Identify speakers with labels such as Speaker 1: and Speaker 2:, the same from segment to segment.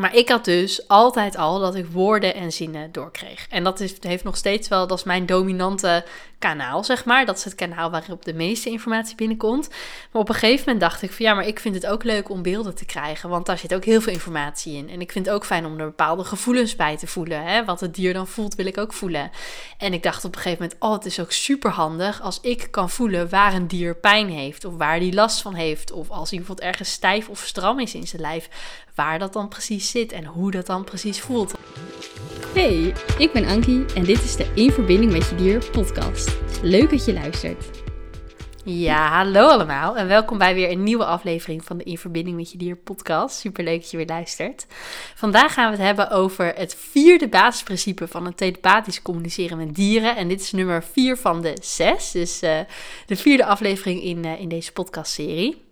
Speaker 1: Maar ik had dus altijd al dat ik woorden en zinnen doorkreeg. En dat is, heeft nog steeds wel, dat is mijn dominante kanaal, zeg maar. Dat is het kanaal waarop de meeste informatie binnenkomt. Maar op een gegeven moment dacht ik van ja, maar ik vind het ook leuk om beelden te krijgen. Want daar zit ook heel veel informatie in. En ik vind het ook fijn om er bepaalde gevoelens bij te voelen. Hè? Wat het dier dan voelt, wil ik ook voelen. En ik dacht op een gegeven moment, oh, het is ook super handig als ik kan voelen waar een dier pijn heeft. Of waar die last van heeft. Of als hij bijvoorbeeld ergens stijf of stram is in zijn lijf. Waar dat dan precies zit en hoe dat dan precies voelt.
Speaker 2: Hey, ik ben Ankie en dit is de In Verbinding met Je Dier podcast. Leuk dat je luistert.
Speaker 1: Ja, hallo allemaal en welkom bij weer een nieuwe aflevering van de In Verbinding met Je Dier podcast. Super leuk dat je weer luistert. Vandaag gaan we het hebben over het vierde basisprincipe van het telepathisch communiceren met dieren. En dit is nummer vier van de zes, dus uh, de vierde aflevering in, uh, in deze podcastserie.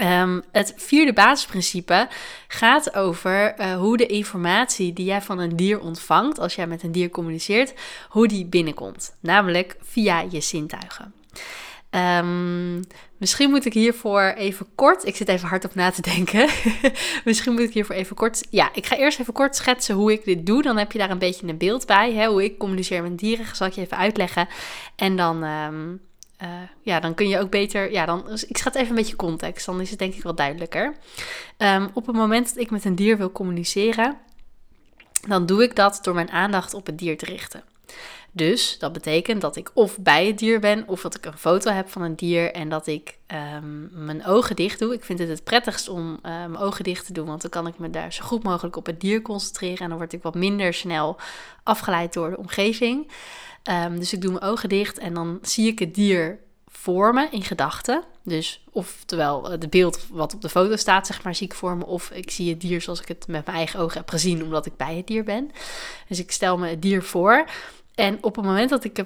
Speaker 1: Um, het vierde basisprincipe gaat over uh, hoe de informatie die jij van een dier ontvangt, als jij met een dier communiceert, hoe die binnenkomt. Namelijk via je zintuigen. Um, misschien moet ik hiervoor even kort. Ik zit even hard op na te denken. misschien moet ik hiervoor even kort. Ja, ik ga eerst even kort schetsen hoe ik dit doe. Dan heb je daar een beetje een beeld bij. Hè, hoe ik communiceer met dieren. Zal ik je even uitleggen. En dan. Um, uh, ja, dan kun je ook beter. Ja, dan, dus ik schat even een beetje context. Dan is het denk ik wel duidelijker. Um, op het moment dat ik met een dier wil communiceren, dan doe ik dat door mijn aandacht op het dier te richten. Dus dat betekent dat ik of bij het dier ben, of dat ik een foto heb van een dier en dat ik um, mijn ogen dicht doe. Ik vind het het prettigst om uh, mijn ogen dicht te doen, want dan kan ik me daar zo goed mogelijk op het dier concentreren en dan word ik wat minder snel afgeleid door de omgeving. Um, dus ik doe mijn ogen dicht en dan zie ik het dier voor me in gedachten. Dus oftewel het beeld wat op de foto staat, zeg maar, zie ik voor me. Of ik zie het dier zoals ik het met mijn eigen ogen heb gezien, omdat ik bij het dier ben. Dus ik stel me het dier voor. En op het moment dat ik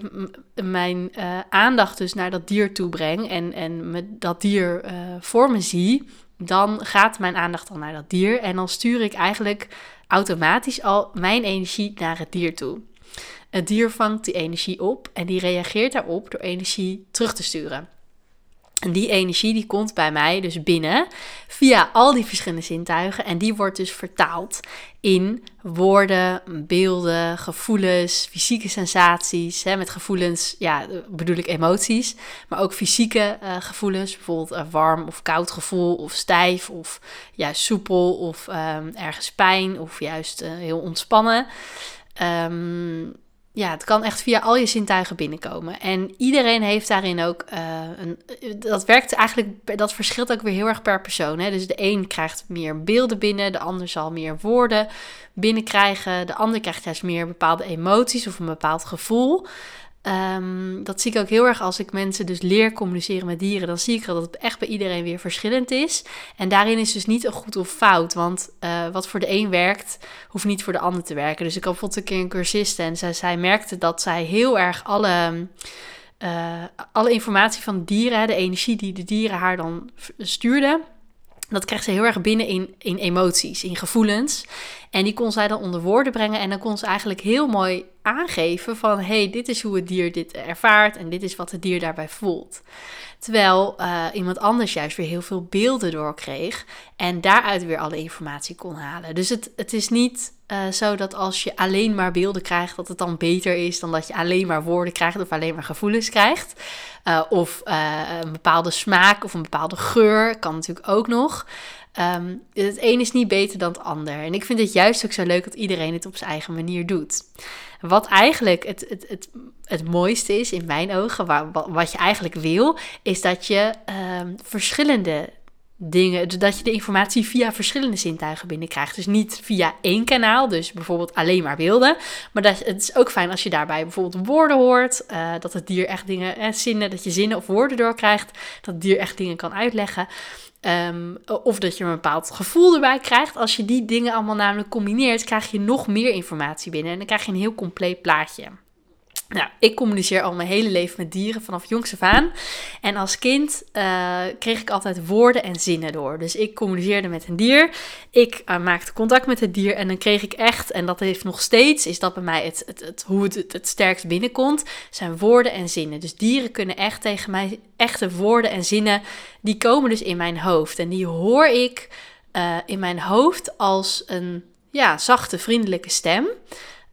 Speaker 1: mijn uh, aandacht dus naar dat dier toe breng en, en me dat dier uh, voor me zie, dan gaat mijn aandacht dan naar dat dier. En dan stuur ik eigenlijk automatisch al mijn energie naar het dier toe. Het dier vangt die energie op en die reageert daarop door energie terug te sturen. En die energie die komt bij mij dus binnen via al die verschillende zintuigen en die wordt dus vertaald in woorden, beelden, gevoelens, fysieke sensaties. Hè, met gevoelens, ja, bedoel ik emoties, maar ook fysieke uh, gevoelens, bijvoorbeeld een warm of koud gevoel, of stijf, of juist soepel, of um, ergens pijn, of juist uh, heel ontspannen. Um, ja, het kan echt via al je zintuigen binnenkomen. En iedereen heeft daarin ook uh, een. Dat werkt eigenlijk. Dat verschilt ook weer heel erg per persoon. Hè? Dus de een krijgt meer beelden binnen, de ander zal meer woorden binnenkrijgen. De ander krijgt juist meer bepaalde emoties of een bepaald gevoel. Um, dat zie ik ook heel erg als ik mensen dus leer communiceren met dieren. Dan zie ik dat het echt bij iedereen weer verschillend is. En daarin is dus niet een goed of fout. Want uh, wat voor de een werkt, hoeft niet voor de ander te werken. Dus ik had bijvoorbeeld een keer een cursiste en zij, zij merkte dat zij heel erg alle... Uh, alle informatie van dieren, de energie die de dieren haar dan stuurden, dat kreeg ze heel erg binnen in, in emoties, in gevoelens. En die kon zij dan onder woorden brengen. En dan kon ze eigenlijk heel mooi aangeven van... hey, dit is hoe het dier dit ervaart en dit is wat het dier daarbij voelt. Terwijl uh, iemand anders juist weer heel veel beelden doorkreeg... en daaruit weer alle informatie kon halen. Dus het, het is niet uh, zo dat als je alleen maar beelden krijgt... dat het dan beter is dan dat je alleen maar woorden krijgt... of alleen maar gevoelens krijgt. Uh, of een bepaalde smaak of een bepaalde geur kan natuurlijk ook nog... Um, het een is niet beter dan het ander. En ik vind het juist ook zo leuk dat iedereen het op zijn eigen manier doet. Wat eigenlijk het, het, het, het mooiste is in mijn ogen, waar, wat je eigenlijk wil, is dat je um, verschillende dingen, dat je de informatie via verschillende zintuigen binnenkrijgt. Dus niet via één kanaal, dus bijvoorbeeld alleen maar beelden. Maar dat, het is ook fijn als je daarbij bijvoorbeeld woorden hoort, uh, dat het dier echt dingen, eh, zinnen, dat je zinnen of woorden doorkrijgt, dat het dier echt dingen kan uitleggen. Um, of dat je een bepaald gevoel erbij krijgt. Als je die dingen allemaal namelijk combineert, krijg je nog meer informatie binnen. En dan krijg je een heel compleet plaatje. Nou, ik communiceer al mijn hele leven met dieren vanaf jongs af aan. En als kind uh, kreeg ik altijd woorden en zinnen door. Dus ik communiceerde met een dier. Ik uh, maakte contact met het dier. En dan kreeg ik echt, en dat heeft nog steeds, is dat bij mij het, het, het, hoe het, het, het sterkst binnenkomt, zijn woorden en zinnen. Dus dieren kunnen echt tegen mij, echte woorden en zinnen, die komen dus in mijn hoofd. En die hoor ik eh, in mijn hoofd als een ja, zachte, vriendelijke stem.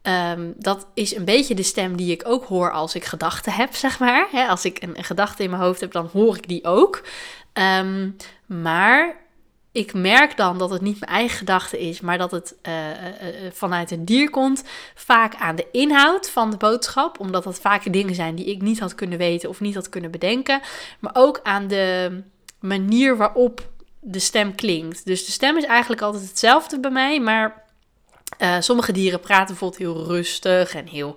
Speaker 1: Ehm, dat is een beetje de stem die ik ook hoor als ik gedachten heb, zeg maar. als ik een, gedachte in mijn hoofd heb, dan hoor ik die ook. Ehm, maar ik merk dan dat het niet mijn eigen gedachte is, maar dat het uh, uh, vanuit een dier komt. Vaak aan de inhoud van de boodschap, omdat dat vaak dingen zijn die ik niet had kunnen weten of niet had kunnen bedenken. Maar ook aan de manier waarop de stem klinkt. Dus de stem is eigenlijk altijd hetzelfde bij mij, maar uh, sommige dieren praten bijvoorbeeld heel rustig en heel,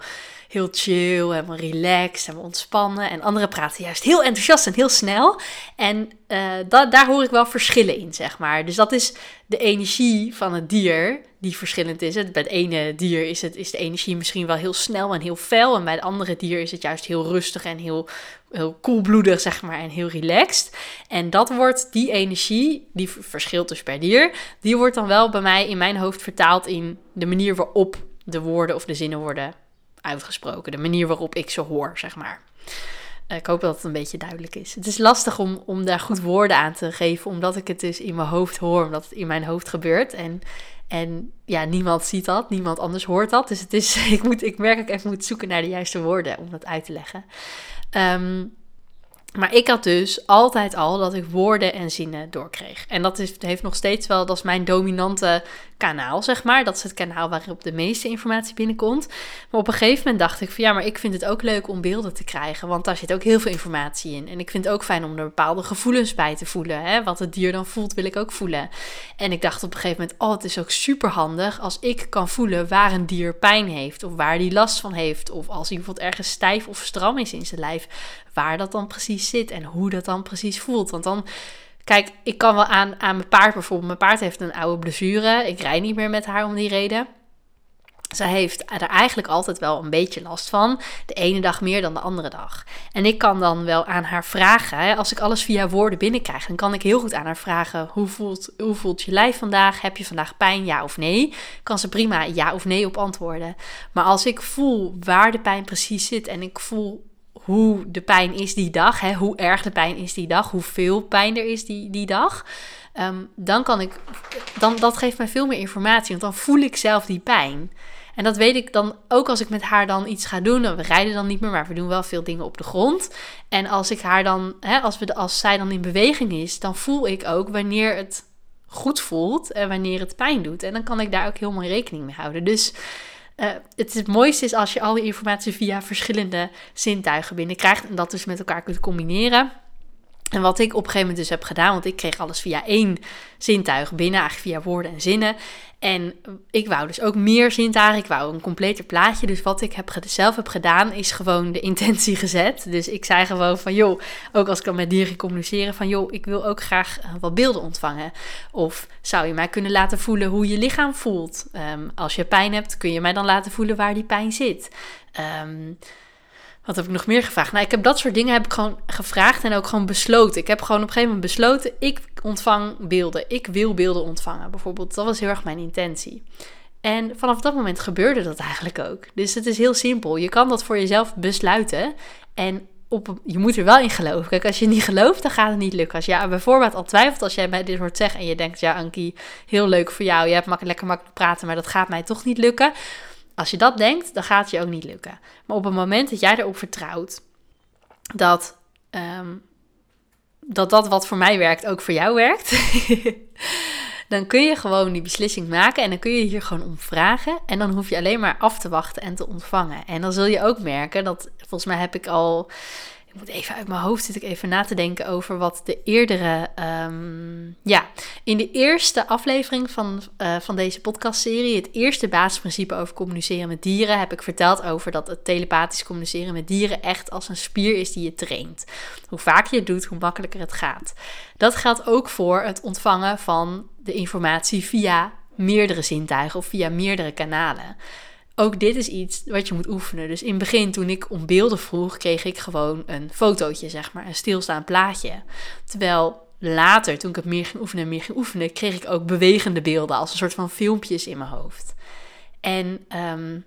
Speaker 1: heel chill, helemaal relaxed en ontspannen. En andere praten juist heel enthousiast en heel snel. En uh, daar hoor ik wel verschillen in, zeg maar. Dus dat is de energie van het dier die verschillend is. Bij het ene dier is, het, is de energie misschien wel heel snel en heel fel. En bij het andere dier is het juist heel rustig en heel, heel koelbloedig, zeg maar, en heel relaxed. En dat wordt, die energie, die verschilt dus per dier, die wordt dan wel bij mij in mijn hoofd vertaald in de manier waarop de woorden of de zinnen worden uitgesproken. De manier waarop ik ze hoor, zeg maar. Eh, ik hoop dat het een beetje duidelijk is. Het is lastig om, om daar goed woorden aan te geven, omdat ik het dus in mijn hoofd hoor, omdat het in mijn hoofd gebeurt. En, en ja, niemand ziet dat, niemand anders hoort dat. Dus het is, ik, moet, ik merk ik even moet zoeken naar de juiste woorden om dat uit te leggen. Um, maar ik had dus altijd al dat ik woorden en zinnen doorkreeg. En dat is, heeft nog steeds wel, dat is mijn dominante kanaal, zeg maar. Dat is het kanaal waarop de meeste informatie binnenkomt. Maar op een gegeven moment dacht ik van ja, maar ik vind het ook leuk om beelden te krijgen. Want daar zit ook heel veel informatie in. En ik vind het ook fijn om er bepaalde gevoelens bij te voelen. Hè? Wat het dier dan voelt, wil ik ook voelen. En ik dacht op een gegeven moment, oh, het is ook super handig als ik kan voelen waar een dier pijn heeft. Of waar die last van heeft. Of als hij bijvoorbeeld ergens stijf of stram is in zijn lijf waar dat dan precies zit en hoe dat dan precies voelt. Want dan, kijk, ik kan wel aan, aan mijn paard bijvoorbeeld. Mijn paard heeft een oude blessure. Ik rijd niet meer met haar om die reden. Zij heeft er eigenlijk altijd wel een beetje last van. De ene dag meer dan de andere dag. En ik kan dan wel aan haar vragen. Als ik alles via woorden binnenkrijg, dan kan ik heel goed aan haar vragen: hoe voelt, hoe voelt je lijf vandaag? Heb je vandaag pijn? Ja of nee? Kan ze prima ja of nee op antwoorden. Maar als ik voel waar de pijn precies zit en ik voel hoe de pijn is die dag, hè, hoe erg de pijn is die dag, hoeveel pijn er is die, die dag. Ehm, dan kan ik, dan, dat geeft mij veel meer informatie, want dan voel ik zelf die pijn. En dat weet ik dan ook als ik met haar dan iets ga doen. We rijden dan niet meer, maar we doen wel veel dingen op de grond. En als ik haar dan, hè, als, we, als zij dan in beweging is, dan voel ik ook wanneer het goed voelt en wanneer het pijn doet. En dan kan ik daar ook heel mooi rekening mee houden. Dus uh, het, het mooiste is als je al die informatie via verschillende zintuigen binnenkrijgt en dat dus met elkaar kunt combineren. En wat ik op een gegeven moment dus heb gedaan, want ik kreeg alles via één zintuig binnen, eigenlijk via woorden en zinnen. En ik wou dus ook meer zintuigen, ik wou een completer plaatje. Dus wat ik heb, zelf heb gedaan, is gewoon de intentie gezet. Dus ik zei gewoon van, joh, ook als ik dan met dieren communiceren, van joh, ik wil ook graag uh, wat beelden ontvangen. Of zou je mij kunnen laten voelen hoe je lichaam voelt? Um, als je pijn hebt, kun je mij dan laten voelen waar die pijn zit? Um, wat heb ik nog meer gevraagd? Nou, ik heb dat soort dingen heb ik gewoon gevraagd en ook gewoon besloten. Ik heb gewoon op een gegeven moment besloten, ik ontvang beelden. Ik wil beelden ontvangen, bijvoorbeeld. Dat was heel erg mijn intentie. En vanaf dat moment gebeurde dat eigenlijk ook. Dus het is heel simpel. Je kan dat voor jezelf besluiten. En op, je moet er wel in geloven. Kijk, als je niet gelooft, dan gaat het niet lukken. Als je bijvoorbeeld al twijfelt, als jij mij dit hoort zeggen en je denkt, ja, Ankie, heel leuk voor jou. Je hebt makkelijk, lekker makkelijk praten, maar dat gaat mij toch niet lukken als je dat denkt, dan gaat het je ook niet lukken. Maar op het moment dat jij erop vertrouwt dat, ehm, dat dat wat voor mij werkt ook voor jou werkt, dan kun je gewoon die beslissing maken en dan kun je hier gewoon om vragen. En dan hoef je alleen maar af te wachten en te ontvangen. En dan zul je ook merken dat, volgens mij heb ik al ik moet even uit mijn hoofd zitten ik even na te denken over wat de eerdere. Um, ja, in de eerste aflevering van, uh, van deze podcastserie, het eerste basisprincipe over communiceren met dieren, heb ik verteld over dat het telepathisch communiceren met dieren echt als een spier is die je traint. Hoe vaker je het doet, hoe makkelijker het gaat. Dat geldt ook voor het ontvangen van de informatie via meerdere zintuigen of via meerdere kanalen ook dit is iets wat je moet oefenen. Dus in het begin, toen ik om beelden vroeg, kreeg ik gewoon een fotootje, zeg maar, een stilstaand plaatje. Terwijl later, toen ik het meer ging oefenen en meer ging oefenen, kreeg ik ook bewegende beelden als een soort van filmpjes in mijn hoofd. En um,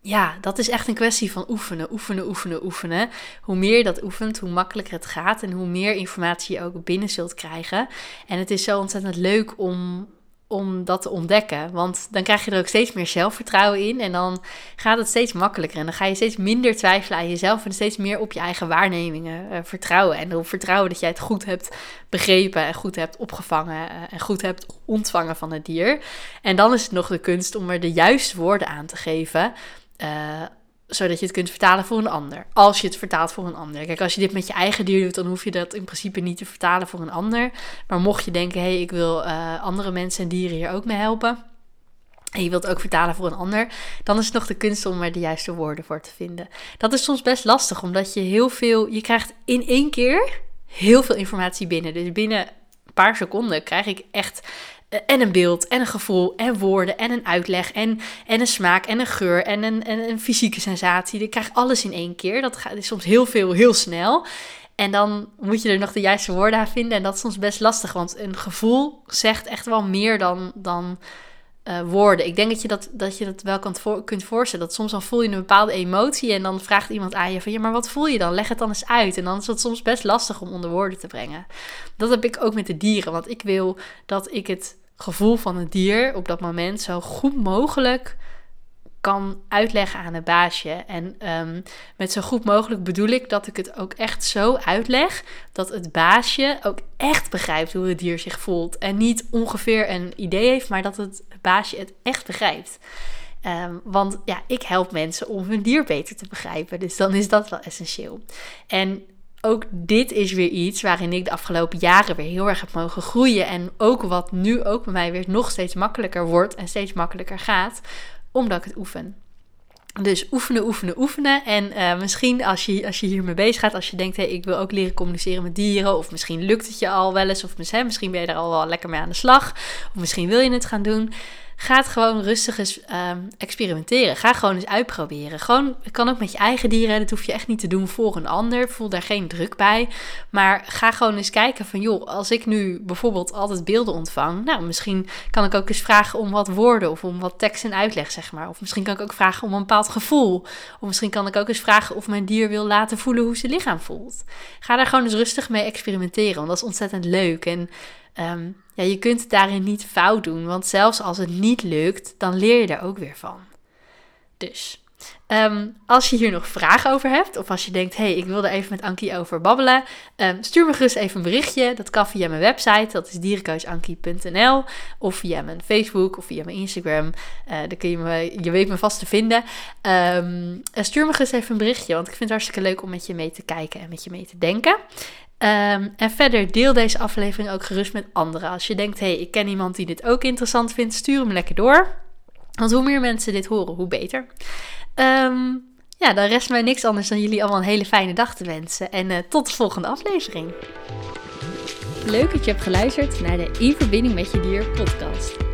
Speaker 1: ja, dat is echt een kwestie van oefenen, oefenen, oefenen, oefenen. Hoe meer je dat oefent, hoe makkelijker het gaat en hoe meer informatie je ook binnen zult krijgen. En het is zo ontzettend leuk om, om dat te ontdekken. Want dan krijg je er ook steeds meer zelfvertrouwen in. En dan gaat het steeds makkelijker. En dan ga je steeds minder twijfelen aan jezelf. En steeds meer op je eigen waarnemingen uh, vertrouwen. En erop vertrouwen dat jij het goed hebt begrepen. En goed hebt opgevangen. Uh, en goed hebt ontvangen van het dier. En dan is het nog de kunst om er de juiste woorden aan te geven. Uh, zodat je het kunt vertalen voor een ander. Als je het vertaalt voor een ander. Kijk, als je dit met je eigen dier doet, dan hoef je dat in principe niet te vertalen voor een ander. Maar mocht je denken, hé, hey, ik wil uh, andere mensen en dieren hier ook mee helpen. En je wilt ook vertalen voor een ander, dan is het nog de kunst om er de juiste woorden voor te vinden. Dat is soms best lastig, omdat je heel veel, je krijgt in één keer heel veel informatie binnen. Dus binnen een paar seconden krijg ik echt eh, en een beeld, en een gevoel, en woorden, en een uitleg, en, en een smaak, en een geur, en een, en een fysieke sensatie. Ik krijg alles in één keer. Dat gaat is soms heel veel, heel snel. En dan moet je er nog de juiste woorden aan vinden. En dat is soms best lastig, want een gevoel zegt echt wel meer dan, dan uh, woorden. Ik denk dat je dat, dat je dat wel kan voor, kunt voorstellen. Dat soms dan voel je een bepaalde emotie en dan vraagt iemand aan je van ja, maar wat voel je dan? Leg het dan eens uit. En dan is het soms best lastig om onder woorden te brengen. Dat heb ik ook met de dieren, want ik wil dat ik het gevoel van het dier op dat moment zo goed mogelijk kan uitleggen aan het baasje. En um, met zo goed mogelijk bedoel ik dat ik het ook echt zo uitleg dat het baasje ook echt begrijpt hoe het dier zich voelt. En niet ongeveer een idee heeft, maar dat het baasje het echt begrijpt. Um, want ja, ik help mensen om hun dier beter te begrijpen. Dus dan is dat wel essentieel. En ook dit is weer iets waarin ik de afgelopen jaren weer heel erg heb mogen groeien. En ook wat nu ook bij mij weer nog steeds makkelijker wordt en steeds makkelijker gaat, omdat ik het oefen. Dus oefenen, oefenen, oefenen. En uh, misschien als je, als je hiermee bezig gaat, als je denkt, hey, ik wil ook leren communiceren met dieren. Of misschien lukt het je al wel eens. Of misschien ben je er al wel lekker mee aan de slag. Of misschien wil je het gaan doen. Ga het gewoon rustig eens um, experimenteren. Ga gewoon eens uitproberen. Gewoon, het kan ook met je eigen dieren. Dat hoef je echt niet te doen voor een ander. Voel daar geen druk bij. Maar ga gewoon eens kijken van, joh, als ik nu bijvoorbeeld altijd beelden ontvang. Nou, misschien kan ik ook eens vragen om wat woorden of om wat tekst en uitleg, zeg maar. Of misschien kan ik ook vragen om een bepaald gevoel. Of misschien kan ik ook eens vragen of mijn dier wil laten voelen hoe zijn lichaam voelt. Ga daar gewoon eens rustig mee experimenteren, want dat is ontzettend leuk. En Um, ja, je kunt het daarin niet fout doen, want zelfs als het niet lukt, dan leer je er ook weer van. Dus um, als je hier nog vragen over hebt, of als je denkt, hey, ik wil er even met Ankie over babbelen, um, stuur me gerust even een berichtje. Dat kan via mijn website, dat is dierencoachankie.nl, of via mijn Facebook of via mijn Instagram. Uh, dan kun je me, je weet me vast te vinden. stuur me gerust even een berichtje, want ik vind het hartstikke leuk om met je mee te kijken en met je mee te denken. Um, en verder deel deze aflevering ook gerust met anderen. Als je denkt, hé, hey, ik ken iemand die dit ook interessant vindt, stuur hem lekker door. Want hoe meer mensen dit horen, hoe beter. Um, ja, dan rest mij niks anders dan jullie allemaal een hele fijne dag te wensen. En uh, tot de volgende aflevering.
Speaker 2: Leuk dat je hebt geluisterd naar de In Verbinding met Je Dier podcast.